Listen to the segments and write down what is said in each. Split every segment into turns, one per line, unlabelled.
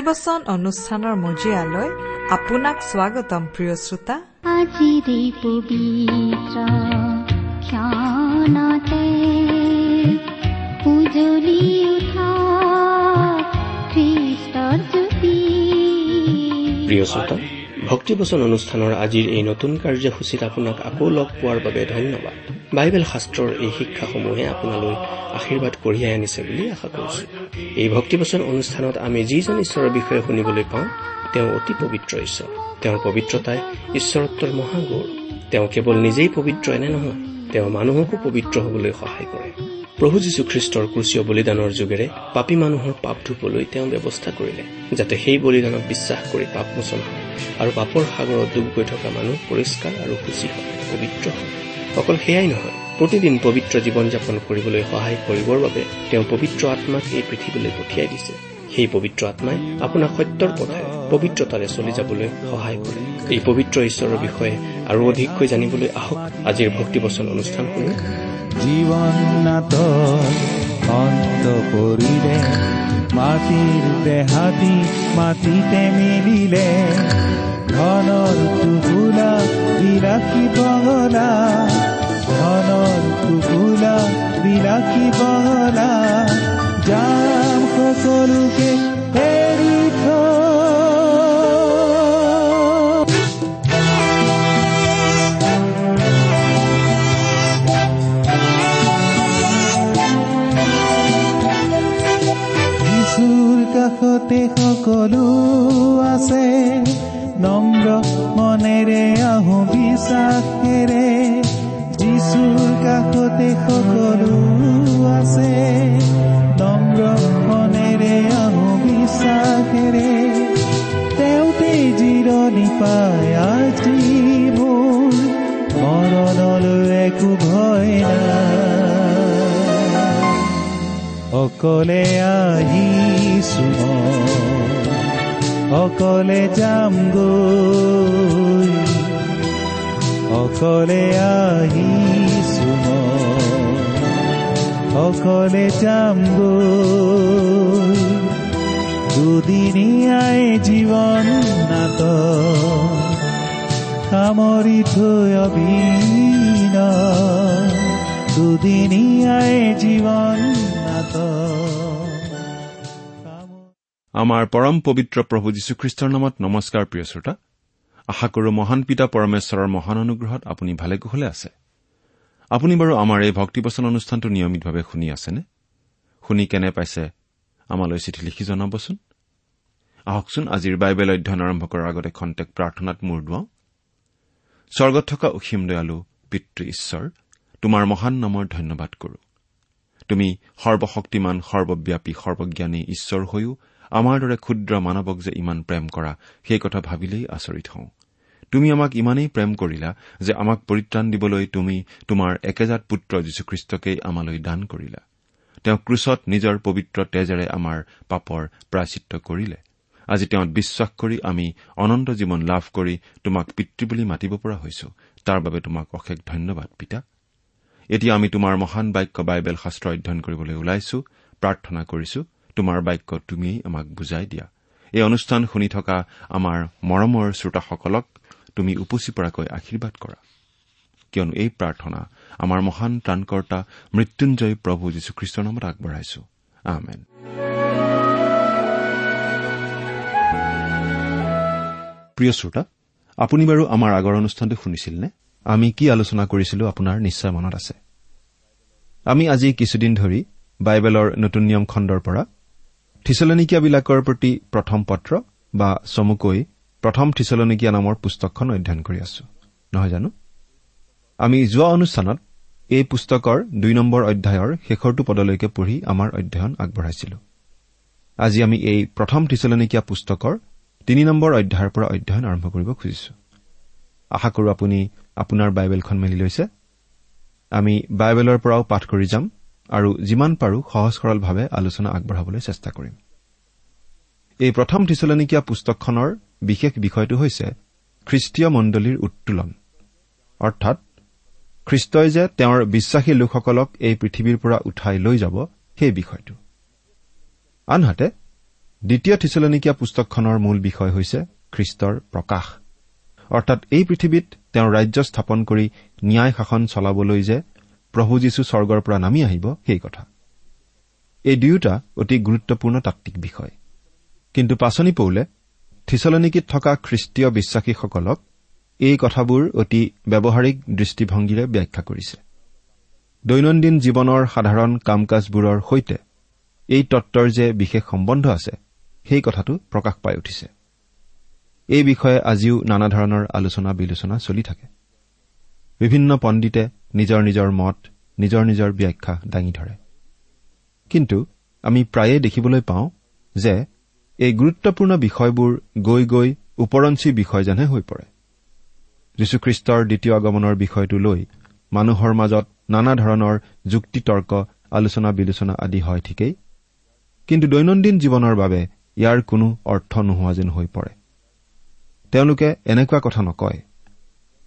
ভক্তিবচন অনুষ্ঠানৰ মজিয়ালৈ আপোনাক স্বাগতম প্ৰিয় শ্ৰোতা।
আজিৰে পবিত্ৰ ক্ষণতে উজলি উঠা খ্ৰীষ্টৰ জ্যোতি।
প্ৰিয় শ্ৰোতা ভক্তিবচন অনুষ্ঠানৰ আজিৰ এই নতুন কাৰ্যসূচীত আপোনাক আকৌ লগ পোৱাৰ বাবে ধন্যবাদ। বাইবেল শাস্ত্ৰৰ এই শিক্ষাসমূহে আপোনালৈ আশীৰ্বাদ কঢ়িয়াই আনিছে বুলি আশা কৰিছো। এই ভক্তিবচন অনুষ্ঠানত আমি যিজন ঈশ্বৰৰ বিষয়ে শুনিবলৈ পাওঁ তেওঁ অতি পবিত্ৰ ঈশ্বৰ। তেওঁৰ পবিত্ৰতাই ঈশ্বৰত্বৰ মহাগৌৰ তেওঁ কেৱল নিজেই পবিত্ৰ এনে নহয় তেওঁ মানুহকো পবিত্ৰ হবলৈ সহায় কৰে। প্ৰভু যীশুখ্ৰীষ্টৰ ক্ৰুচীয় বলিদানৰ যোগেৰে পাপী মানুহৰ পাপ ধুবলৈ তেওঁ ব্যৱস্থা কৰিলে যাতে সেই বলিদানক বিশ্বাস কৰি পাপমোচন হয় আৰু পাপৰ সাগৰত ডুব গৈ থকা মানুহ পৰিষ্কাৰ আৰু সুচী হয় পবিত্ৰ হয়। অকল সেয়াই নহয় প্ৰতিদিন পবিত্ৰ জীৱন যাপন কৰিবলৈ সহায় কৰিবৰ বাবে তেওঁ পবিত্ৰ আত্মাক এই পৃথিৱীলৈ পঠিয়াই দিছে। সেই পবিত্ৰ আত্মাই আপোনাক সত্যৰ পথে পবিত্ৰতাৰে চলি যাবলৈ সহায় কৰে। এই পবিত্ৰ ঈশ্বৰৰ বিষয়ে আৰু অধিককৈ জানিবলৈ আহক আজিৰ ভক্তিবচন অনুষ্ঠান
ধনৰ বহলা ধনৰ টুকুলা বিলাসী বহলা যাম সকলোকে দুদিনীয়াই জীৱন নাট সামৰি থৈ অভিন দুদিনীয়াই জীৱন নাট
আমাৰ পৰম পবিত্ৰ প্ৰভু যীশুখ্ৰীষ্টৰ নামত নমস্কাৰ প্ৰিয় শ্ৰোতা। আশা কৰো মহান পিতা পৰমেশ্বৰৰ মহান অনুগ্ৰহত আপুনি ভালে কুশলে আছে। আপুনি বাৰু আমাৰ এই ভক্তিবচন অনুষ্ঠানটো নিয়মিতভাৱে শুনি আছেনে? শুনি কেনে পাইছে? আমালৈ চিঠি লিখি জনাবচোন। আহকচোন আজিৰ বাইবেল অধ্যয়ন আৰম্ভ কৰাৰ আগতে খন্তেক প্ৰাৰ্থনাত মূৰ দুৱাওঁ। স্বৰ্গত থকা অসীম দয়ালু পিতৃ ঈশ্বৰ তোমাৰ মহান নামৰ ধন্যবাদ কৰো। তুমি সৰ্বশক্তিমান সৰ্বব্যাপী সৰ্বজ্ঞানী ঈশ্বৰ হৈও আমাৰ দৰে ক্ষুদ্ৰ মানৱক যে ইমান প্ৰেম কৰা সেই কথা ভাবিলেই আচৰিত হওঁ। তুমি আমাক ইমানেই প্ৰেম কৰিলা যে আমাক পৰিত্ৰাণ দিবলৈ তুমি তোমাৰ একেজাত পুত্ৰ যীশুখ্ৰীষ্টকেই আমালৈ দান কৰিলা। তেওঁ ক্ৰুচত নিজৰ পবিত্ৰ তেজেৰে আমাৰ পাপৰ প্ৰাচিত্য কৰিলে। আজি তেওঁত বিশ্বাস কৰি আমি অনন্ত জীৱন লাভ কৰি তোমাক পিতৃ বুলি মাতিব পৰা হৈছো। তাৰ বাবে তোমাক অশেষ ধন্যবাদ পিতা। এতিয়া আমি তোমাৰ মহান বাক্য বাইবেল শাস্ত্ৰ অধ্যয়ন কৰিবলৈ ওলাইছো প্ৰাৰ্থনা কৰিছো তোমাৰ বাক্য তুমিয়েই আমাক বুজাই দিয়া। এই অনুষ্ঠান শুনি থকা আমাৰ মৰমৰ শ্ৰোতাসকলক তুমি উপচি পৰাকৈ আশীৰ্বাদ কৰা। কিয়নো এই প্ৰাৰ্থনা আমাৰ মহান ত্ৰাণকৰ্তা মৃত্যুঞ্জয় প্ৰভু যীশুখ্ৰীষ্টৰ নামত আগবঢ়াইছো। আমেন। প্ৰিয় শ্ৰোতা আপুনি বাৰু আমাৰ আগৰ অনুষ্ঠানটো শুনিছিল নে আমি কি আলোচনা কৰিছিলো আপোনাৰ নিশ্চয় মনত আছে। আমি আজি কিছুদিন ধৰি বাইবেলৰ নতুন নিয়ম খণ্ডৰ পৰা থিচলনিকীয়াবিলাকৰ প্ৰতি প্ৰথম পত্ৰ বা চমুকৈ প্ৰথম থিচলনিকীয়া নামৰ পুস্তকখন অধ্যয়ন কৰি আছো। নহয় জানো? আমি যোৱা অনুষ্ঠানত এই পুস্তকৰ দুই নম্বৰ অধ্যায়ৰ শেষৰটো পদলৈকে পঢ়ি আমাৰ অধ্যয়ন আগবঢ়াইছিলো। আজি আমি এই প্ৰথম থিচলনিকীয়া পুস্তকৰ তিনি নম্বৰ অধ্যায়ৰ পৰা অধ্যয়ন আৰম্ভ কৰিব খুজিছো। আশা কৰো আপুনি আপোনাৰ বাইবেলখন মেলি লৈছে। আমি বাইবেলৰ পৰাও পাঠ কৰি যাম আৰু যিমান পাৰো সহজ সৰলভাৱে আলোচনা আগবঢ়াবলৈ চেষ্টা কৰিম। এই প্ৰথম থিচলনিকীয়া পুস্তকখনৰ বিশেষ বিষয়টো হৈছে খ্ৰীষ্টীয় মণ্ডলীৰ উত্তোলন। অৰ্থাৎ খ্ৰীষ্টই যে তেওঁৰ বিশ্বাসী লোকসকলক এই পৃথিৱীৰ পৰা উঠাই লৈ যাব সেই বিষয়টো। আনহাতে দ্বিতীয় থিচলনিকীয়া পুস্তকখনৰ মূল বিষয় হৈছে খ্ৰীষ্টৰ প্ৰকাশ। অৰ্থাৎ এই পৃথিৱীত তেওঁৰ ৰাজ্য স্থাপন কৰি ন্যায় শাসন চলাবলৈ যে প্ৰভু যীশু স্বৰ্গৰ পৰা নামি আহিব সেই কথা। এই দুয়োটা অতি গুৰুত্বপূৰ্ণ তাত্বিক বিষয়। কিন্তু পাচনি পৌলে থিচলনিকীত থকা খ্ৰীষ্টীয় বিশ্বাসীসকলক এই কথাবোৰ অতি ব্যৱহাৰিক দৃষ্টিভংগীৰে ব্যাখ্যা কৰিছে। দৈনন্দিন জীৱনৰ সাধাৰণ কাম কাজবোৰৰ সৈতে এই তত্বৰ যে বিশেষ সম্বন্ধ আছে সেই কথাটো প্ৰকাশ পাই উঠিছে। এই বিষয়ে আজিও নানা ধৰণৰ আলোচনা বিলোচনা চলি থাকে। বিভিন্ন পণ্ডিতে নিজৰ নিজৰ মত নিজৰ নিজৰ ব্যাখ্যা দাঙি ধৰে। কিন্তু আমি প্ৰায়ে দেখিবলৈ পাওঁ যে এই গুৰুত্বপূৰ্ণ বিষয়বোৰ গৈ গৈ ওপৰঞ্চি বিষয় যেনহে হৈ পৰে। যীশুখ্ৰীষ্টৰ দ্বিতীয় আগমনৰ বিষয়টো লৈ মানুহৰ মাজত নানা ধৰণৰ যুক্তি তৰ্ক আলোচনা বিলোচনা আদি হয় ঠিকেই। কিন্তু দৈনন্দিন জীৱনৰ বাবে ইয়াৰ কোনো অৰ্থ নোহোৱা যেন হৈ পৰে। তেওঁলোকে এনেকুৱা কথা নকয়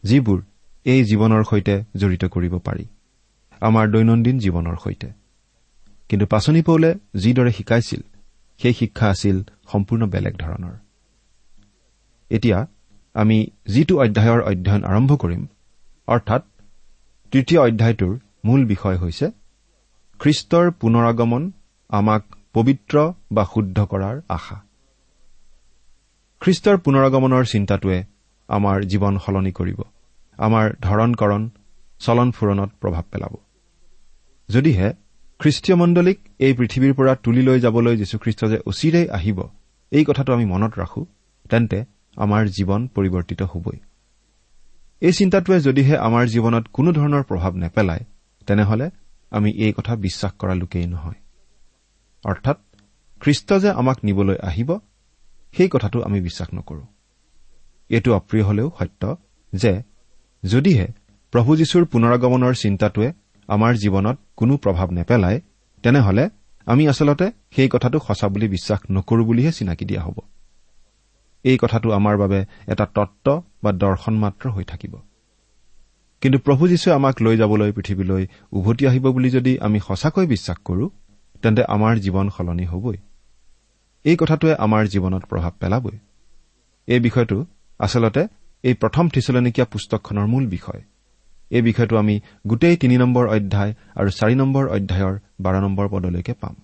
যিবোৰ এই জীৱনৰ সৈতে জড়িত কৰিব পাৰি আমাৰ দৈনন্দিন জীৱনৰ সৈতে। কিন্তু পাচনি পৌলে যিদৰে শিকাইছিল সেই শিক্ষা আছিল সম্পূৰ্ণ বেলেগ ধৰণৰ। এতিয়া আমি যিটো অধ্যায়ৰ অধ্যয়ন আৰম্ভ কৰিম অৰ্থাৎ তৃতীয় অধ্যায়টোৰ মূল বিষয় হৈছে খ্ৰীষ্টৰ পুনৰাগমন আমাক পবিত্ৰ বা শুদ্ধ কৰাৰ আশা। খ্ৰীষ্টৰ পুনৰাগমনৰ চিন্তাটোৱে আমাৰ জীৱন সলনি কৰিব। আমাৰ ধৰণকৰণ চলন ফুৰণত প্ৰভাৱ পেলাব। যদিহে খ্ৰীষ্টীয় মণ্ডলীক এই পৃথিৱীৰ পৰা তুলি লৈ যাবলৈ যীশুখ্ৰীষ্ট যে অচিৰেই আহিব এই কথাটো আমি মনত ৰাখো তেন্তে আমাৰ জীৱন পৰিৱৰ্তিত হবই। এই চিন্তাটোৱে যদিহে আমাৰ জীৱনত কোনো ধৰণৰ প্ৰভাৱ নেপেলায় তেনেহলে আমি এই কথা বিশ্বাস কৰা লোকেই নহয়। অৰ্থাৎ খ্ৰীষ্ট যে আমাক নিবলৈ আহিব সেই কথাটো আমি বিশ্বাস নকৰো। এইটো অপ্ৰিয় হলেও সত্য যে যদিহে প্ৰভু যীশুৰ পুনৰাগমনৰ চিন্তাটোৱে আমাৰ জীৱনত কোনো প্ৰভাৱ নেপেলায় তেনেহলে আমি আচলতে সেই কথাটো সঁচা বুলি বিশ্বাস নকৰো বুলিহে চিনাকি দিয়া হ'ব। এই কথাটো আমাৰ বাবে এটা তত্ত বা দৰ্শন মাত্ৰ হৈ থাকিব। কিন্তু প্ৰভু যীশুৱে আমাক লৈ যাবলৈ পৃথিৱীলৈ উভতি আহিব বুলি যদি আমি সঁচাকৈ বিশ্বাস কৰো তেন্তে আমাৰ জীৱন সলনি হবই। এই কথাটোৱে আমাৰ জীৱনত প্ৰভাৱ পেলাবই। এই বিষয়টো আচলতে এই প্ৰথম থিচলনিকীয়া পুস্তকখনৰ মূল বিষয়। এই বিষয়টো আমি গোটেই তিনি নম্বৰ অধ্যায় আৰু চাৰি নম্বৰ অধ্যায়ৰ বাৰ নম্বৰ পদলৈকে পাম।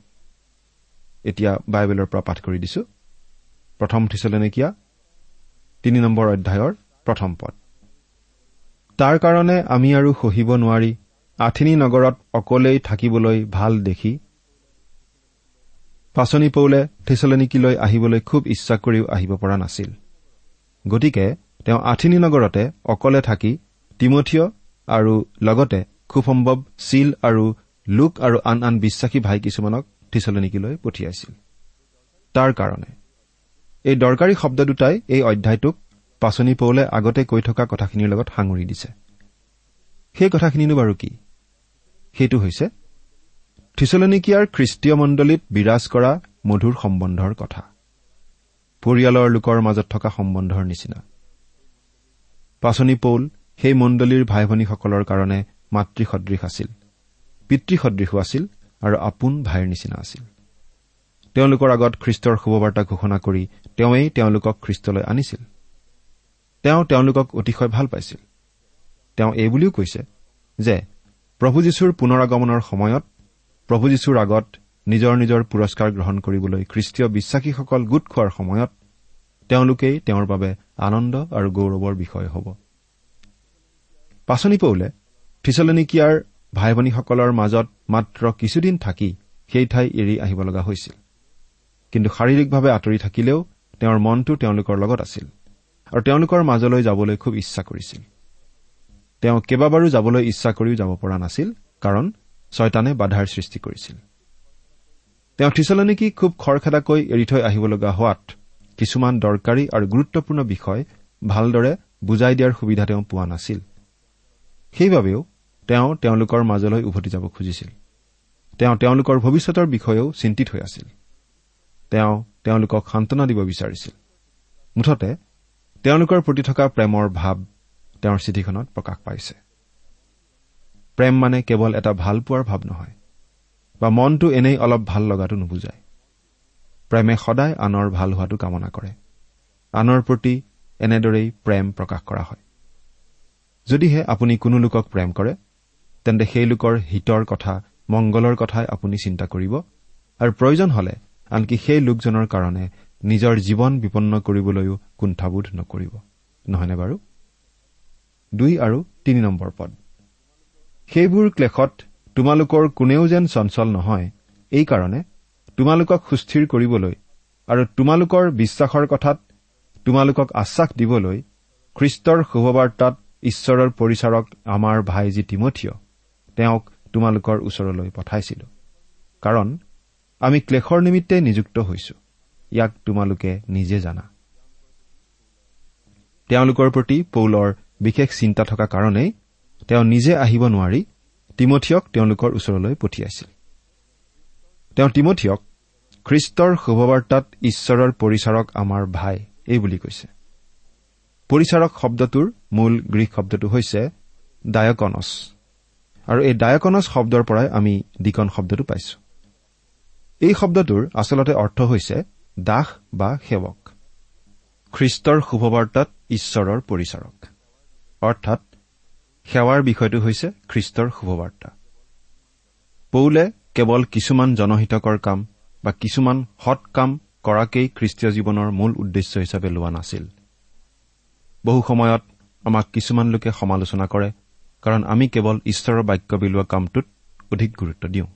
এতিয়া বাইবেলৰ পৰা পাঠ কৰি দিছো। প্ৰথম থিচলনিকীয়া তিনি নম্বৰ অধ্যায়ৰ প্ৰথম পদ। তাৰ কাৰণে আমি আৰু সহিব নোৱাৰি আঠিনী নগৰত অকলেই থাকিবলৈ ভাল দেখি পাচনি পৌলে থিচলনিকিলৈ আহিবলৈ খুব ইচ্ছা কৰিও আহিব পৰা নাছিল। গতিকে তেওঁ আঠিনী নগৰতে অকলে থাকি তিমঠিয় আৰু লগতে খুব সম্ভৱ চিল আৰু লোক আৰু আন আন বিশ্বাসী ভাই কিছুমানক থিচলনিকিলৈ পঠিয়াইছিল। তাৰ কাৰণে এই দৰকাৰী শব্দ দুটাই এই অধ্যায়টোক পাচনি পৌলে আগতে কৈ থকা কথাখিনিৰ লগত সাঙুৰি দিছে। সেই কথাখিনিনো বাৰু কি? সেইটো হৈছে থিচলনিকিয়াৰ খ্ৰীষ্টীয় মণ্ডলীত বিৰাজ কৰা মধুৰ সম্বন্ধৰ কথা। পৰিয়ালৰ লোকৰ মাজত থকা সম্বন্ধৰ নিচিনা। পাচনি পৌল সেই মণ্ডলীৰ ভাই ভনীসকলৰ কাৰণে মাতৃসদৃশ আছিল পিতৃসদৃশো আছিল আৰু আপোন ভাইৰ নিচিনা আছিল। তেওঁলোকৰ আগত খ্ৰীষ্টৰ শুভবাৰ্তা ঘোষণা কৰি তেওঁৱেই তেওঁলোকক খ্ৰীষ্টলৈ আনিছিল। তেওঁ তেওঁলোকক অতিশয় ভাল পাইছিল। তেওঁ এই বুলিও কৈছে যে প্ৰভু যীশুৰ পুনৰ আগমনৰ সময়ত প্ৰভু যীশুৰ আগত নিজৰ নিজৰ পুৰস্কাৰ গ্ৰহণ কৰিবলৈ খ্ৰীষ্টীয় বিশ্বাসীসকল গোট খোৱাৰ সময়ত তেওঁলোকেই তেওঁৰ বাবে আনন্দ আৰু গৌৰৱৰ বিষয় হ'ব। পাচনি পৌলে থিচলনিকিয়াৰ ভাই ভনীসকলৰ মাজত মাত্ৰ কিছুদিন থাকি সেই ঠাই এৰি আহিব লগা হৈছিল। কিন্তু শাৰীৰিকভাৱে আঁতৰি থাকিলেও তেওঁৰ মনটো তেওঁলোকৰ লগত আছিল আৰু তেওঁলোকৰ মাজলৈ যাবলৈ খুব ইচ্ছা কৰিছিল। তেওঁ কেইবাবাৰো যাবলৈ ইচ্ছা কৰিও যাব পৰা নাছিল কাৰণ ছয়তানে বাধাৰ সৃষ্টি কৰিছিল। তেওঁ থিচলনিকি খুব খৰখেদাকৈ এৰি থৈ আহিব লগা হোৱাত কিছুমান দৰকাৰী আৰু গুৰুত্বপূৰ্ণ বিষয় ভালদৰে বুজাই দিয়াৰ সুবিধা তেওঁ পোৱা নাছিল। সেইবাবেও তেওঁ তেওঁলোকৰ মাজলৈ উভতি যাব খুজিছিল। তেওঁ তেওঁলোকৰ ভৱিষ্যতৰ বিষয়েও চিন্তিত হৈ আছিল। তেওঁ তেওঁলোকক সান্তনা দিব বিচাৰিছিল। মুঠতে তেওঁলোকৰ প্ৰতি থকা প্ৰেমৰ ভাৱ তেওঁৰ চিঠিখনত প্ৰকাশ পাইছে। প্ৰেম মানে কেৱল এটা ভাল পোৱাৰ ভাৱ নহয় বা মনটো এনেই অলপ ভাল লগাটো নুবুজায়। প্ৰেমে সদায় আনৰ ভাল হোৱাটো কামনা কৰে। আনৰ প্ৰতি এনেদৰেই প্ৰেম প্ৰকাশ কৰা হয়। যদিহে আপুনি কোনো লোকক প্ৰেম কৰে তেন্তে সেই লোকৰ হিতৰ কথা মংগলৰ কথাই আপুনি চিন্তা কৰিব আৰু প্ৰয়োজন হলে আনকি সেই লোকজনৰ কাৰণে নিজৰ জীৱন বিপন্ন কৰিবলৈও কুণ্ঠাবোধ নকৰিব। নহয়নে বাৰু? দুই আৰু তিনি নম্বৰ পদ। সেইবোৰ ক্লেশত তোমালোকৰ কোনেও যেন চঞ্চল নহয়। এইকাৰণে তোমালোকক সুস্থিৰ কৰিবলৈ আৰু তোমালোকৰ বিশ্বাসৰ কথাত তোমালোকক আশ্বাস দিবলৈ খ্ৰীষ্টৰ শুভবাৰ্তাত ঈশ্বৰৰ পৰিচাৰক আমাৰ ভাইজী তিমঠিয় তেওঁক তোমালোকৰ ওচৰলৈ পঠাইছিলো। কাৰণ আমি ক্লেশৰ নিমিত্তে নিযুক্ত হৈছো। ইয়াক তোমালোকে নিজে জানা। তেওঁলোকৰ প্ৰতি পৌলৰ বিশেষ চিন্তা থকা কাৰণেই তেওঁ নিজে আহিব নোৱাৰি তিমঠিয়ক তেওঁলোকৰ ওচৰলৈ পঠিয়াইছিল। তেওঁ তিমঠিয়ক খ্ৰীষ্টৰ শুভবাৰ্তাত ঈশ্বৰৰ পৰিচাৰক আমাৰ ভাই এই বুলি কৈছে। পৰিচাৰক শব্দটোৰ মূল গ্ৰীক শব্দটো হৈছে ডায়কনছ। আৰু এই ডায়কনছ শব্দৰ পৰাই আমি ডিকন শব্দটো পাইছো। এই শব্দটোৰ আচলতে অৰ্থ হৈছে দাস বা সেৱক। খ্ৰীষ্টৰ শুভবাৰ্তাত ঈশ্বৰৰ পৰিচাৰক। অৰ্থাৎ সেৱাৰ বিষয়টো হৈছে খ্ৰীষ্টৰ শুভবাৰ্তা। পৌলে কেৱল কিছুমান জনহিতকৰ কাম বা কিছুমান সৎ কাম কৰাকেই খ্ৰীষ্টীয় জীৱনৰ মূল উদ্দেশ্য হিচাপে লোৱা নাছিল। বহু সময়ত আমাক কিছুমান লোকে সমালোচনা কৰে কাৰণ আমি কেৱল ঈশ্বৰৰ বাক্য বিলোৱা কামটোত অধিক গুৰুত্ব দিওঁ।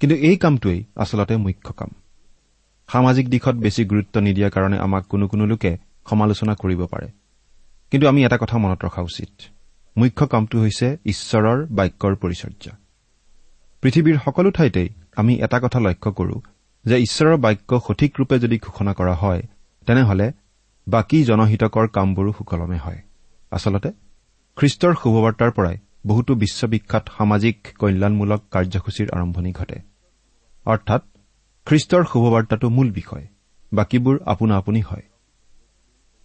কিন্তু এই কামটোৱেই আচলতে মুখ্য কাম। সামাজিক দিশত বেছি গুৰুত্ব নিদিয়াৰ কাৰণে আমাক কোনো কোনো লোকে সমালোচনা কৰিব পাৰে। কিন্তু আমি এটা কথা মনত ৰখা উচিত। মুখ্য কামটো হৈছে ঈশ্বৰৰ বাক্যৰ পৰিচৰ্যা পৃথিৱীৰ সকলো ঠাইতেই আমি এটা কথা লক্ষ্য কৰো যে ঈশ্বৰৰ বাক্য সঠিক ৰূপে যদি ঘোষণা কৰা হয় তেনেহলে বাকী জনহিতকৰ কামবোৰো সুকলমে হয়। আচলতে খ্ৰীষ্টৰ শুভবাৰ্তাৰ পৰাই বহুতো বিশ্ববিখ্যাত সামাজিক কল্যাণমূলক কাৰ্যসূচীৰ আৰম্ভণি ঘটে। অৰ্থাৎ খ্ৰীষ্টৰ শুভবাৰ্তাটো মূল বিষয় বাকীবোৰ আপোনা আপুনি হয়।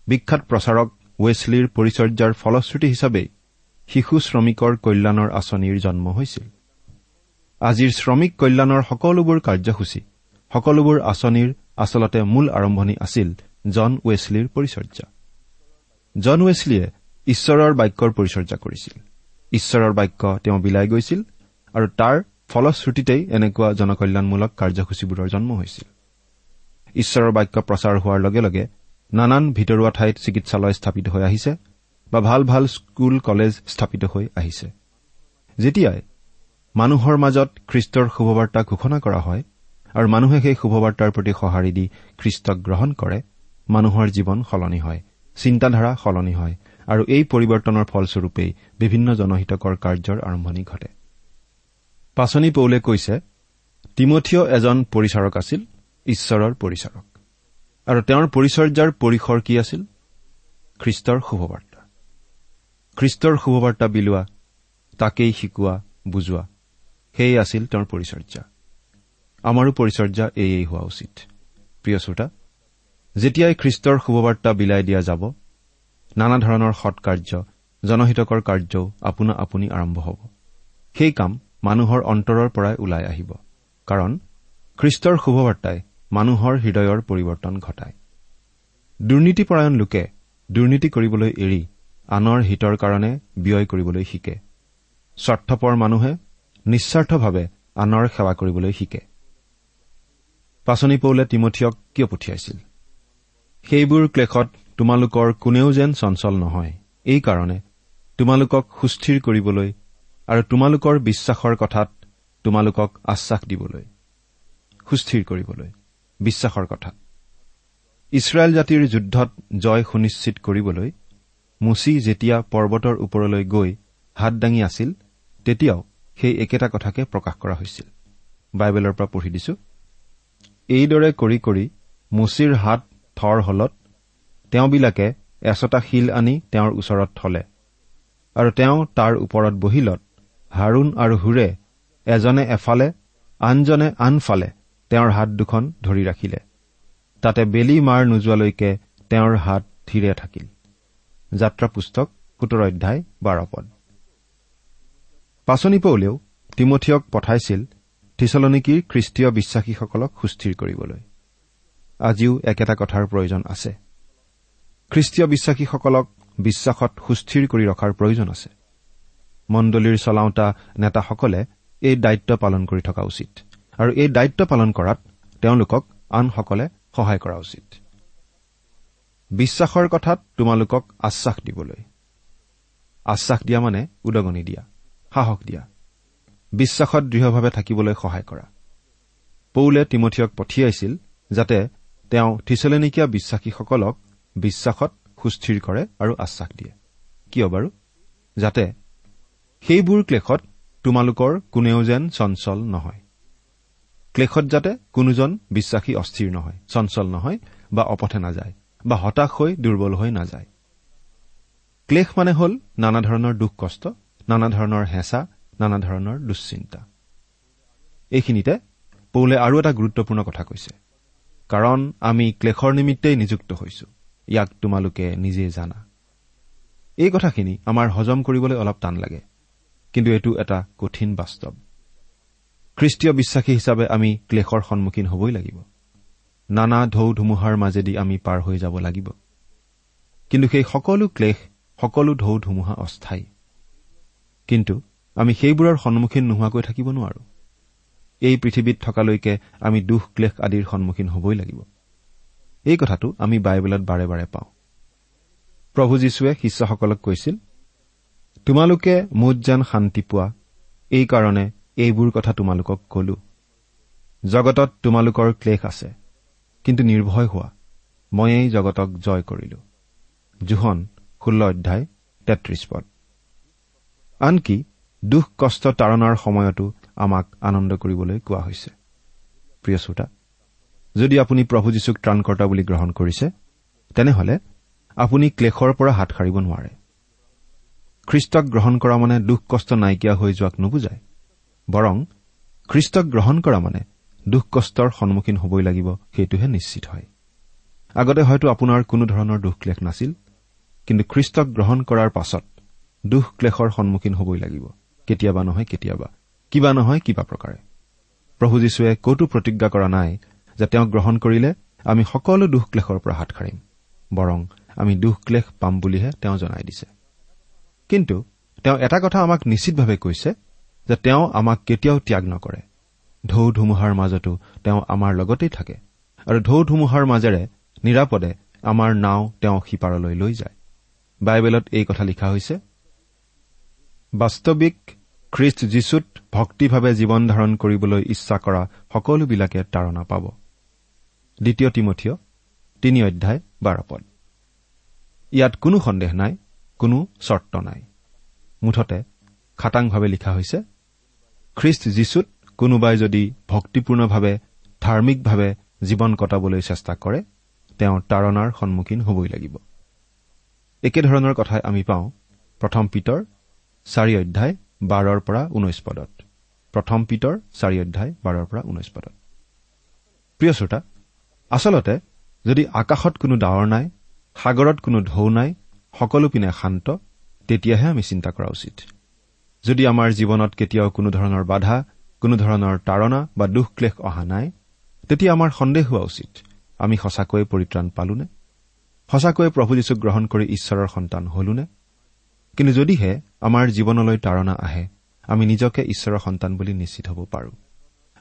বিখ্যাত প্ৰচাৰক ৱেছলিৰ পৰিচৰ্যাৰ ফলশ্ৰুতি হিচাপেই শিশু শ্ৰমিকৰ কল্যাণৰ আঁচনিৰ জন্ম হৈছিল। আজিৰ শ্ৰমিক কল্যাণৰ সকলোবোৰ কাৰ্যসূচী সকলোবোৰ আঁচনিৰ আচলতে মূল আৰম্ভণি আছিল জন ৱেছলিৰ পৰিচৰ্যা। জন ৱেছলিয়ে ঈশ্বৰৰ বাক্যৰ পৰিচৰ্যা কৰিছিল। ঈশ্বৰৰ বাক্য তেওঁ বিলাই গৈছিল আৰু তাৰ ফলশ্ৰুতিতেই এনেকুৱা জনকল্যাণমূলক কাৰ্যসূচীবোৰৰ জন্ম হৈছিল। ঈশ্বৰৰ বাক্য প্ৰচাৰ হোৱাৰ লগে লগে নানান ভিতৰুৱা ঠাইত চিকিৎসালয় স্থাপিত হৈ আহিছে বা ভাল ভাল স্কুল কলেজ স্থাপিত হৈ আহিছে। যেতিয়াই মানুহৰ মাজত খ্ৰীষ্টৰ শুভবাৰ্তা ঘোষণা কৰা হয় আৰু মানুহে সেই শুভবাৰ্তাৰ প্ৰতি সঁহাৰি দি খ্ৰীষ্টক গ্ৰহণ কৰে মানুহৰ জীৱন সলনি হয় চিন্তাধাৰা সলনি হয় আৰু এই পৰিৱৰ্তনৰ ফলস্বৰূপেই বিভিন্ন জনহিতকৰ কাৰ্যৰ আৰম্ভণি ঘটে। পাচনি পৌলে কৈছে তিমঠিয় এজন পৰিচাৰক আছিল ঈশ্বৰৰ পৰিচাৰক। আৰু তেওঁৰ পৰিচৰ্যাৰ পৰিসৰ কি আছিল? খ্ৰীষ্টৰ শুভবাৰ্তা। খ্ৰীষ্টৰ শুভবাৰ্তা বিলোৱা তাকেই শিকোৱা বুজোৱা। সেয়ে আছিল তেওঁৰ পৰিচৰ্যা আমাৰো পৰিচৰ্যা এয়েই হোৱা উচিত। প্ৰিয় শ্ৰোতা যেতিয়াই খ্ৰীষ্টৰ শুভবাৰ্তা বিলাই দিয়া যাব নানা ধৰণৰ সৎকাৰ্য জনহিতকৰ কাৰ্যও আপোনা আপুনি আৰম্ভ হ'ব। সেই কাম মানুহৰ অন্তৰৰ পৰাই ওলাই আহিব কাৰণ খ্ৰীষ্টৰ শুভবাৰ্তাই মানুহৰ হৃদয়ৰ পৰিৱৰ্তন ঘটায়। দুৰ্নীতিপৰায়ণ লোকে দুৰ্নীতি কৰিবলৈ এৰি আনৰ হিতৰ কাৰণে ব্যয় কৰিবলৈ শিকে। স্বাৰ্থপৰ মানুহে নিস্বাৰ্থভাৱে আনৰ সেৱা কৰিবলৈ শিকে। পাচনি পৌলে তিমঠিয়ক কিয় পঠিয়াইছিল? সেইবোৰ ক্লেশত তোমালোকৰ কোনেও যেন চঞ্চল নহয়। এইকাৰণে তোমালোকক সুস্থিৰ কৰিবলৈ আৰু তোমালোকৰ বিশ্বাসৰ কথাত তোমালোকক আশ্বাস দিবলৈ। সুস্থিৰ কৰিবলৈ বিশ্বাসৰ কথাত। ইছৰাইল জাতিৰ যুদ্ধত জয় সুনিশ্চিত কৰিবলৈ মুচি যেতিয়া পৰ্বতৰ ওপৰলৈ গৈ হাত দাঙি আছিল তেতিয়াও সেই একেটা কথাকে প্ৰকাশ কৰা হৈছিল। বাইবেলৰ পৰা পঢ়ি দিছো এইদৰে কৰি কৰি মুচিৰ হাত থৰ হলত তেওঁবিলাকে এচটা শিল আনি তেওঁৰ ওচৰত থলে আৰু তেওঁ তাৰ ওপৰত বহিলত হাৰুণ আৰু হুৰে এজনে এফালে আনজনে আনফালে তেওঁৰ হাত দুখন ধৰি ৰাখিলে। তাতে বেলি মাৰ নোযোৱালৈকে তেওঁৰ হাত থিৰে থাকিল। যাত্ৰা পুস্তক সোতৰ অধ্যায় বাৰ পদ। পাচনি পৌলেও তিমঠিয়ক পঠাইছিল থিচলনিকীৰ খ্ৰীষ্টীয় বিশ্বাসীসকলক সুস্থিৰ কৰিবলৈ। আজিও একেটা কথাৰ প্ৰয়োজন আছে। খ্ৰীষ্টীয় বিশ্বাসীসকলক বিশ্বাসত সুস্থিৰ কৰি ৰখাৰ প্ৰয়োজন আছে। মণ্ডলীৰ চলাওঁতা নেতাসকলে এই দায়িত্ব পালন কৰি থকা উচিত। আৰু এই দায়িত্ব পালন কৰাত তেওঁলোকক আনসকলে সহায় কৰা উচিত। বিশ্বাসৰ কথাত তোমালোকক আশ্বাস দিবলৈ। আশ্বাস দিয়া মানে উদগনি দিয়া সাহস দিয়া। বিশ্বাসত দৃঢ়ভাৱে থাকিবলৈ সহায় কৰা। পৌলে তিমঠিয়ক পঠিয়াইছিল যাতে তেওঁ থিচলেনিকীয়া বিশ্বাসীসকলক বিশ্বাসত সুস্থিৰ কৰে আৰু আশ্বাস দিয়ে। কিয় বাৰু? যাতে সেইবোৰ ক্লেশত তোমালোকৰ কোনেও যেন চঞ্চল নহয়। ক্লেশত যাতে কোনোজন বিশ্বাসী অস্থিৰ নহয় চঞ্চল নহয় বা অপথে নাযায়। বা হতাশ হৈ দুৰ্বল হৈ নাযায়। ক্লেশ মানে হ'ল নানা ধৰণৰ দুখ কষ্ট নানা ধৰণৰ হেঁচা নানা ধৰণৰ দুশ্চিন্তা। এইখিনিতে পৌলে আৰু এটা গুৰুত্বপূৰ্ণ কথা কৈছে। কাৰণ আমি ক্লেশৰ নিমিত্তেই নিযুক্ত হৈছো। ইয়াক তোমালোকে নিজেই জানা। এই কথাখিনি আমাৰ হজম কৰিবলৈ অলপ টান লাগে। কিন্তু এইটো এটা কঠিন বাস্তৱ। খ্ৰীষ্টীয় বিশ্বাসী হিচাপে আমি ক্লেশৰ সন্মুখীন হবই লাগিব। নানা ঢৌ ধুমুহাৰ মাজেদি আমি পাৰ হৈ যাব লাগিব। কিন্তু সেই সকলো ক্লেশ সকলো ঢৌ ধুমুহা অস্থায়ী। কিন্তু আমি সেইবোৰৰ সন্মুখীন নোহোৱাকৈ থাকিব নোৱাৰো। এই পৃথিৱীত থকালৈকে আমি দুখ ক্লেশ আদিৰ সন্মুখীন হবই লাগিব। এই কথাটো আমি বাইবেলত বাৰে বাৰে পাওঁ। প্ৰভু যীশুৱে শিষ্যসকলক কৈছিল তোমালোকে মুঠ যেন শান্তি পোৱা এইকাৰণে এইবোৰ কথা তোমালোকক কলো। জগতত তোমালোকৰ ক্লেশ আছে। কিন্তু নিৰ্ভয় হোৱা। ময়েই জগতক জয় কৰিলো। জোহন ষোল্ল অধ্যায় তেত্ৰিশ পদ। আনকি দুখ কষ্ট তাৰণাৰ সময়তো আমাক আনন্দ কৰিবলৈ কোৱা হৈছে। প্ৰিয় শ্ৰোতা যদি আপুনি প্ৰভু যীশুক ত্ৰাণকৰ্তা বুলি গ্ৰহণ কৰিছে তেনেহলে আপুনি ক্লেশৰ পৰা হাত সাৰিব নোৱাৰে। খ্ৰীষ্টক গ্ৰহণ কৰা মানে দুখ কষ্ট নাইকিয়া হৈ যোৱাক নুবুজায়। বৰং খ্ৰীষ্টক গ্ৰহণ কৰা মানে দুখ কষ্টৰ সন্মুখীন হবই লাগিব সেইটোহে নিশ্চিত হয়। আগতে হয়তো আপোনাৰ কোনো ধৰণৰ দুখ ক্লেশ নাছিল কিন্তু খ্ৰীষ্টক গ্ৰহণ কৰাৰ পাছত দুখ ক্লেশৰ সন্মুখীন হবই লাগিব। কেতিয়াবা নহয় কেতিয়াবা কিবা নহয় কিবা প্ৰকাৰে। প্ৰভু যীশুৱে কতো প্ৰতিজ্ঞা কৰা নাই যে তেওঁক গ্ৰহণ কৰিলে আমি সকলো দুখ ক্লেশৰ পৰা হাত সাৰিম বৰং আমি দুখ ক্লেশ পাম বুলিহে তেওঁ জনাই দিছে। কিন্তু তেওঁ এটা কথা আমাক নিশ্চিতভাৱে কৈছে যে তেওঁ আমাক কেতিয়াও ত্যাগ নকৰে। ঢৌ ধুমুহাৰ মাজতো তেওঁ আমাৰ লগতেই থাকে আৰু ঢৌ ধুমুহাৰ মাজেৰে নিৰাপদে আমাৰ নাও তেওঁ সিপাৰলৈ লৈ যায়। বাইবেলত এই কথা লিখা হৈছে বাস্তৱিক খ্ৰীষ্ট যীশুত ভক্তিভাৱে জীৱন ধাৰণ কৰিবলৈ ইচ্ছা কৰা সকলোবিলাকে তাৰণা পাব। দ্বিতীয় তিমঠীয় তিনি অধ্যায় বাৰ পদ। ইয়াত কোনো সন্দেহ নাই কোনো চৰ্ত নাই। মুঠতে খাটাংভাৱে লিখা হৈছে খ্ৰীষ্ট যীশুত কোনোবাই যদি ভক্তিপূৰ্ণভাৱে ধাৰ্মিকভাৱে জীৱন কটাবলৈ চেষ্টা কৰে তেওঁ তাৰণাৰ সন্মুখীন হবই লাগিব। একেধৰণৰ কথাই আমি পাওঁ প্ৰথম পিতৰ চাৰি অধ্যায় বাৰৰ পৰা ঊনৈশ পদত। প্ৰথম পিতৰ চাৰি অধ্যায় বাৰৰ পৰা ঊনৈশ পদত। প্ৰিয় শ্ৰোতা আচলতে যদি আকাশত কোনো ডাৱৰ নাই সাগৰত কোনো ঢৌ নাই সকলো পিনে শান্ত তেতিয়াহে আমি চিন্তা কৰা উচিত। যদি আমাৰ জীৱনত কেতিয়াও কোনো ধৰণৰ বাধা কোনো ধৰণৰ তাৰণা বা দুখ ক্লেশ অহা নাই তেতিয়া আমাৰ সন্দেহ হোৱা উচিত। আমি সঁচাকৈয়ে পৰিত্ৰাণ পালোনে? সঁচাকৈয়ে প্ৰভু যীশুক গ্ৰহণ কৰি ঈশ্বৰৰ সন্তান হলোনে? কিন্তু যদিহে আমাৰ জীৱনলৈ তাৰণা আহে আমি নিজকে ঈশ্বৰৰ সন্তান বুলি নিশ্চিত হ'ব পাৰো।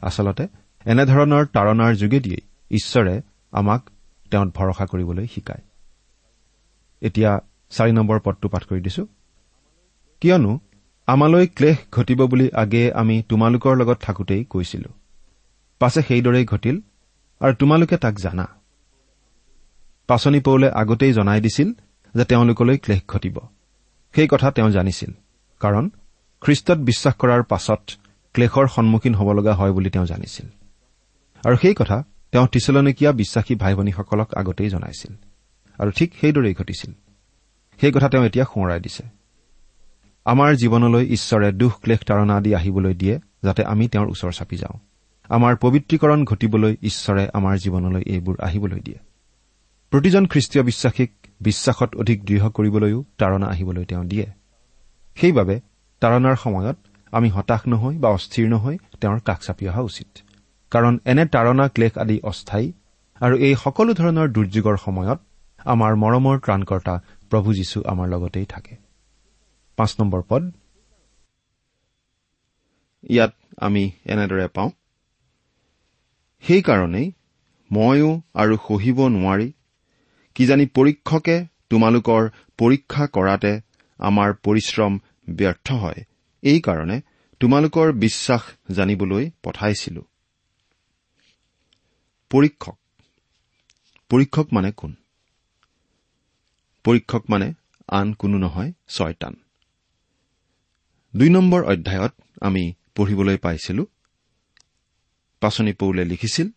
আচলতে এনেধৰণৰ তাৰণাৰ যোগেদিয়েই ঈশ্বৰে আমাক তেওঁত ভৰসা কৰিবলৈ শিকায়। এতিয়া চাৰি নম্বৰ পদটো পাঠ কৰি দিছো। কিয়নো আমালৈ ক্লেশ ঘটিব বুলি আগেয়ে আমি তোমালোকৰ লগত থাকোতেই কৈছিলো। পাছে সেইদৰেই ঘটিল আৰু তোমালোকে তাক জানা। পাচনি পৌলে আগতেই জনাই দিছিল যে তেওঁলোকলৈ ক্লেশ ঘটিব। সেই কথা তেওঁ জানিছিল কাৰণ খ্ৰীষ্টত বিশ্বাস কৰাৰ পাছত ক্লেশৰ সন্মুখীন হ'ব লগা হয় বুলি তেওঁ জানিছিল। আৰু সেই কথা তেওঁ টিচলনিকীয়া বিশ্বাসী ভাই ভনীসকলক আগতেই জনাইছিল। আৰু ঠিক সেইদৰেই ঘটিছিল। সেই কথা তেওঁ এতিয়া সোঁৱৰাই দিছে। আমাৰ জীৱনলৈ ঈশ্বৰে দুখ ক্লেশ তাৰণা আদি আহিবলৈ দিয়ে যাতে আমি তেওঁৰ ওচৰ চাপি যাওঁ। আমাৰ পবিত্ৰীকৰণ ঘটিবলৈ ঈশ্বৰে আমাৰ জীৱনলৈ এইবোৰ আহিবলৈ দিয়ে। প্ৰতিজন খ্ৰীষ্টীয় বিশ্বাসীক বিশ্বাসত অধিক দৃঢ় কৰিবলৈও তাৰণা আহিবলৈ তেওঁ দিয়ে। সেইবাবে তাৰণাৰ সময়ত আমি হতাশ নহৈ বা অস্থিৰ নহৈ তেওঁৰ কাষ চাপি অহা উচিত। কাৰণ এনে তাৰণা ক্লেশ আদি অস্থায়ী আৰু এই সকলো ধৰণৰ দুৰ্যোগৰ সময়ত আমাৰ মৰমৰ ত্ৰাণকৰ্তা প্ৰভু যীশু আমাৰ লগতেই থাকে। পাঁচ নম্বৰ পদ। ইয়াত আমি এনেদৰে পাওঁ। সেইকাৰণেই ময়ো আৰু সহিব নোৱাৰি। কিজানি পৰীক্ষকে তোমালোকৰ পৰীক্ষা কৰাতে আমাৰ পৰিশ্ৰম ব্যৰ্থ হয়। এইকাৰণে তোমালোকৰ বিশ্বাস জানিবলৈ পঠাইছিলো। পৰীক্ষক। পৰীক্ষক মানে কোন? পৰীক্ষক মানে আন কোনো নহয় ছয়তান দুই নম্বৰ অধ্যায়ত আমি পঢ়িবলৈ পাইছিলো। পাচনি পৌলে লিখিছিল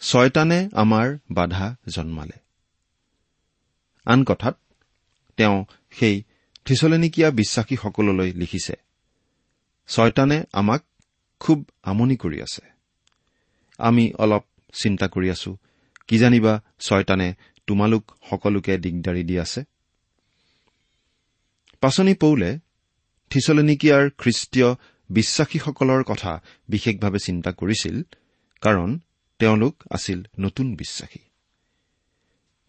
ছয়তানে আমাৰ বাধা জন্মালে। আন কথাত তেওঁ সেই থিচলেনিকীয়া বিশ্বাসীসকললৈ লিখিছে ছয়তানে আমাক খুব আমনি কৰি আছে। আমি অলপ চিন্তা কৰি আছো কিজানিবা ছয়তানে তোমালোক সকলোকে দিগদাৰি দি আছে? পাচনি পৌলে থিচলেনিকিয়াৰ খ্ৰীষ্টীয় বিশ্বাসীসকলৰ কথা বিশেষভাৱে চিন্তা কৰিছিল কাৰণ তেওঁলোক আছিল নতুন বিশ্বাসী।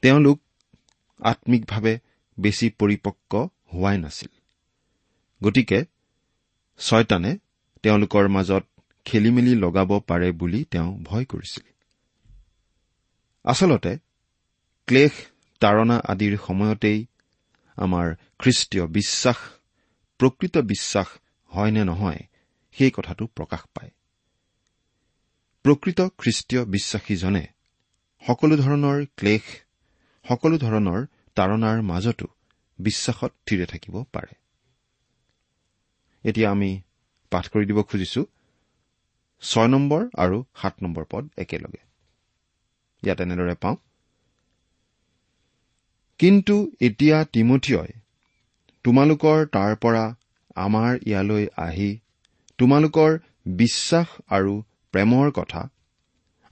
তেওঁলোক আম্মিকভাৱে বেছি পৰিপক্ক হোৱাই নাছিল। গতিকে ছয়তানে তেওঁলোকৰ মাজত খেলি মেলি লগাব পাৰে বুলি তেওঁ ভয় কৰিছিল। আচলতে ক্লেশ তাৰণা আদিৰ সময়তেই আমাৰ খ্ৰীষ্টীয় বিশ্বাস প্ৰকৃত বিশ্বাস হয় নে নহয় সেই কথাটো প্ৰকাশ পায়। প্ৰকৃত খ্ৰীষ্টীয় বিশ্বাসীজনে সকলো ধৰণৰ ক্লেশ সকলো ধৰণৰ তাৰণাৰ মাজতো বিশ্বাসত থিৰে থাকিব পাৰে। এতিয়া আমি পাঠ কৰি দিব খুজিছো ছয় নম্বৰ আৰু সাত নম্বৰ পদ একেলগে। ইয়াত এনেদৰে পাওঁ। কিন্তু এতিয়া তিমঠিয়ই তোমালোকৰ তাৰ পৰা আমাৰ ইয়ালৈ আহি তোমালোকৰ বিশ্বাস আৰু প্ৰেমৰ কথা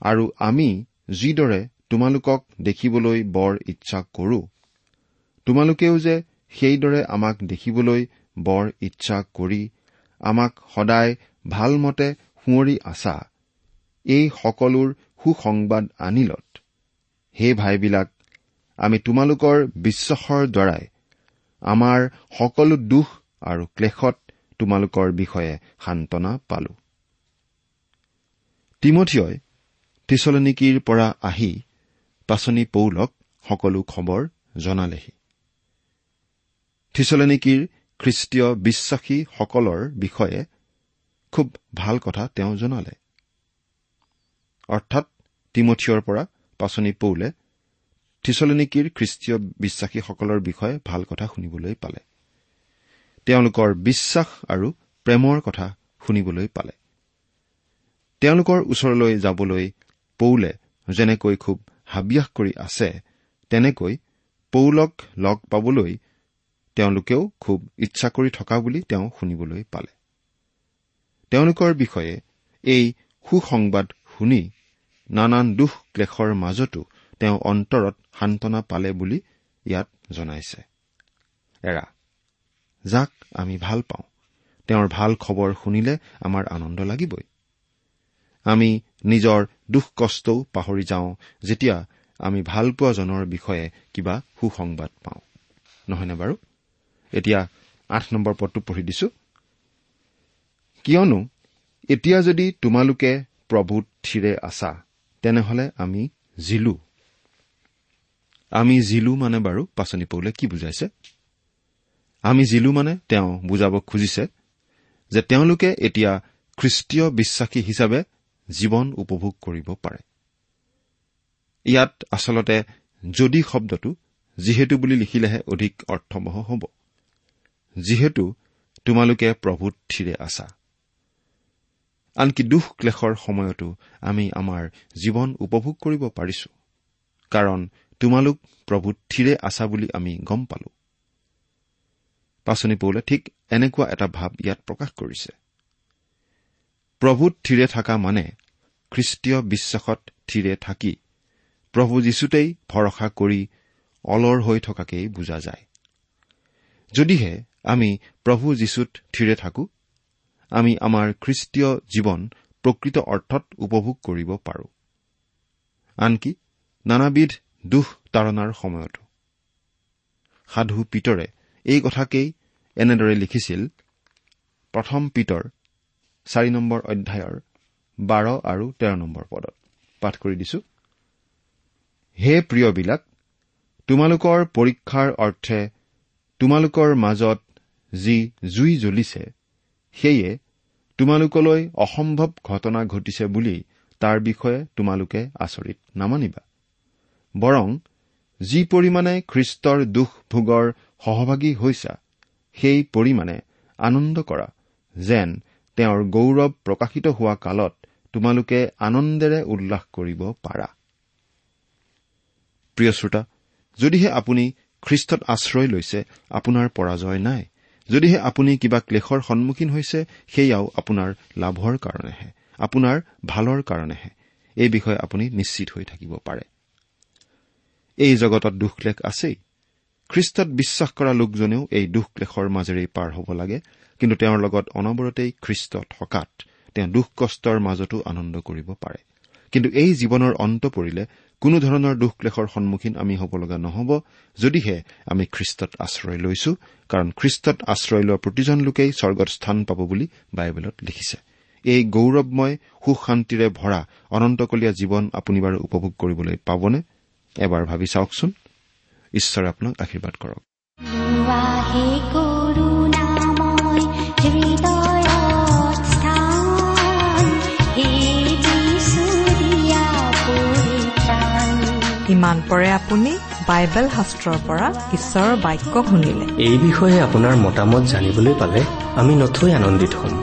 আৰু আমি যিদৰে তোমালোকক দেখিবলৈ বৰ ইচ্ছা কৰো তোমালোকেও যে সেইদৰে আমাক দেখিবলৈ বৰ ইচ্ছা কৰি আমাক সদায় ভালমতে সুঁৱৰি আছা এই সকলোৰ সুসংবাদ আনিলত। সেই ভাইবিলাক আমি তোমালোকৰ বিশ্বাসৰ দ্বাৰাই আমাৰ সকলো দুখ আৰু ক্লেশত তোমালোকৰ বিষয়ে সান্তনা পালো। তিমঠিয়ই থিচলনিকিৰ পৰা আহি পাচনি পৌলক সকলো খবৰ জনালেহি। থিচলনিকিৰ খ্ৰীষ্টীয় বিশ্বাসীসকলৰ বিষয়ে খুব ভাল কথা তেওঁ জনালে। অৰ্থাৎ তিমঠিয়ৰ পৰা পাচনি পৌলে থিচলনিকিৰ খ্ৰীষ্টীয় বিশ্বাসীসকলৰ বিষয়ে ভাল কথা শুনিবলৈ পালে। তেওঁলোকৰ বিশ্বাস আৰু প্ৰেমৰ কথা শুনিবলৈ পালে। তেওঁলোকৰ ওচৰলৈ যাবলৈ পৌলে যেনেকৈ খুব হাবিয়াস কৰি আছে তেনেকৈ পৌলক লগ পাবলৈ তেওঁলোকেও খুব ইচ্ছা কৰি থকা বুলি তেওঁ শুনিবলৈ পালে। তেওঁলোকৰ বিষয়ে এই সুসংবাদ শুনি নানান দুখ ক্লেশৰ মাজতো তেওঁ অন্তৰত সান্তনা পালে বুলি ইয়াত জনাইছে। এৰা যাক আমি ভাল পাওঁ তেওঁৰ ভাল খবৰ শুনিলে আমাৰ আনন্দ লাগিবই। আমি নিজৰ দুখ কষ্টও পাহৰি যাওঁ যেতিয়া আমি ভালপোৱাজনৰ বিষয়ে কিবা সুসংবাদ পাওঁ। নহয়নে বাৰু? এতিয়া আঠ নম্বৰ পদটো পঢ়ি দিছো। কিয়নো এতিয়া যদি তোমালোকে প্ৰভূত থিৰে আছা তেনেহলে আমি জিলো। আমি জিলো মানে বাৰু পাচনি পৌলে কি বুজাইছে? আমি জিলো মানে তেওঁ বুজাব খুজিছে যে তেওঁলোকে এতিয়া খ্ৰীষ্টীয় বিশ্বাসী হিচাপে জীৱন উপভোগ কৰিব পাৰে। ইয়াত আচলতে যদি শব্দটো যিহেতু বুলি লিখিলেহে অধিক অৰ্থবহ হ'ব। যিহেতু তোমালোকে প্ৰভূত থিৰে আছা। আনকি দুখ ক্লেশৰ সময়তো আমি আমাৰ জীৱন উপভোগ কৰিব পাৰিছো। কাৰণ তোমালোক প্ৰভূত থিৰে আছা বুলি আমি গম পালো। পাচনি পৌলে ঠিক এনেকুৱা এটা ভাৱ ইয়াত প্ৰকাশ কৰিছে। প্ৰভূত থিৰে থকা মানে খ্ৰীষ্টীয় বিশ্বাসত থিৰে থাকি প্ৰভু যীশুতেই ভৰসা কৰি অলৰ হৈ থকাকেই বুজা যায়। যদিহে আমি প্ৰভু যীশুত থিৰে থাকো আমি আমাৰ খ্ৰীষ্টীয় জীৱন প্ৰকৃত অৰ্থত উপভোগ কৰিব পাৰো। আনকি নানাবিধ দুখ তাৰণাৰ সময়তো। সাধু পিতৰে এই কথাকেই এনেদৰে লিখিছিল প্ৰথম পিতৰ চাৰি নম্বৰ অধ্যায়ৰ বাৰ আৰু তেৰ নম্বৰ পদত। পাঠ কৰি দিছো। হে প্ৰিয়বিলাক তোমালোকৰ পৰীক্ষাৰ অৰ্থে তোমালোকৰ মাজত যি জুই জ্বলিছে সেয়ে তোমালোকলৈ অসম্ভৱ ঘটনা ঘটিছে বুলি তাৰ বিষয়ে তোমালোকে আচৰিত নামানিবা। বৰং যি পৰিমাণে খ্ৰীষ্টৰ দুখ ভোগৰ সহভাগী হৈছা সেই পৰিমাণে আনন্দ কৰা যেন তেওঁৰ গৌৰৱ প্ৰকাশিত হোৱা কালত তোমালোকে আনন্দেৰে উল্লাস কৰিব পাৰা। প্ৰিয় শ্ৰোতা যদিহে আপুনি খ্ৰীষ্টত আশ্ৰয় লৈছে আপোনাৰ পৰাজয় নাই। যদিহে আপুনি কিবা ক্লেশৰ সন্মুখীন হৈছে সেয়াও আপোনাৰ লাভৰ কাৰণেহে আপোনাৰ ভালৰ কাৰণেহে। এই বিষয়ে আপুনি নিশ্চিত হৈ থাকিব পাৰে। এই জগতত দুখলেখ আছেই। খ্ৰীষ্টত বিশ্বাস কৰা লোকজনেও এই দুখ ক্লেশৰ মাজেৰেই পাৰ হ'ব লাগে কিন্তু তেওঁৰ লগত অনবৰতেই খ্ৰীষ্ট থকাত তেওঁ দুখ কষ্টৰ মাজতো আনন্দ কৰিব পাৰে। কিন্তু এই জীৱনৰ অন্ত পৰিলে কোনো ধৰণৰ দুখ ক্লেশৰ সন্মুখীন আমি হ'ব লগা নহ'ব যদিহে আমি খ্ৰীষ্টত আশ্ৰয় লৈছো কাৰণ খ্ৰীষ্টত আশ্ৰয় লোৱা প্ৰতিজন লোকেই স্বৰ্গত স্থান পাব বুলি বাইবেলত লিখিছে। এই গৌৰৱময় সুখ শান্তিৰে ভৰা অনন্তকলীয়া জীৱন আপুনি বাৰু উপভোগ কৰিবলৈ পাবনে? এবাৰ ভাবি চাওকচোন। ঈশ্বৰে আপোনাক আশীৰ্বাদ কৰক।
ইমান পৰে আপুনি বাইবেল শাস্ত্ৰৰ পৰা ঈশ্বৰৰ বাক্য শুনিলে।
এই বিষয়ে আপোনাৰ মতামত জানিবলৈ পালে আমি নথৈ আনন্দিত হ'ম।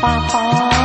爸爸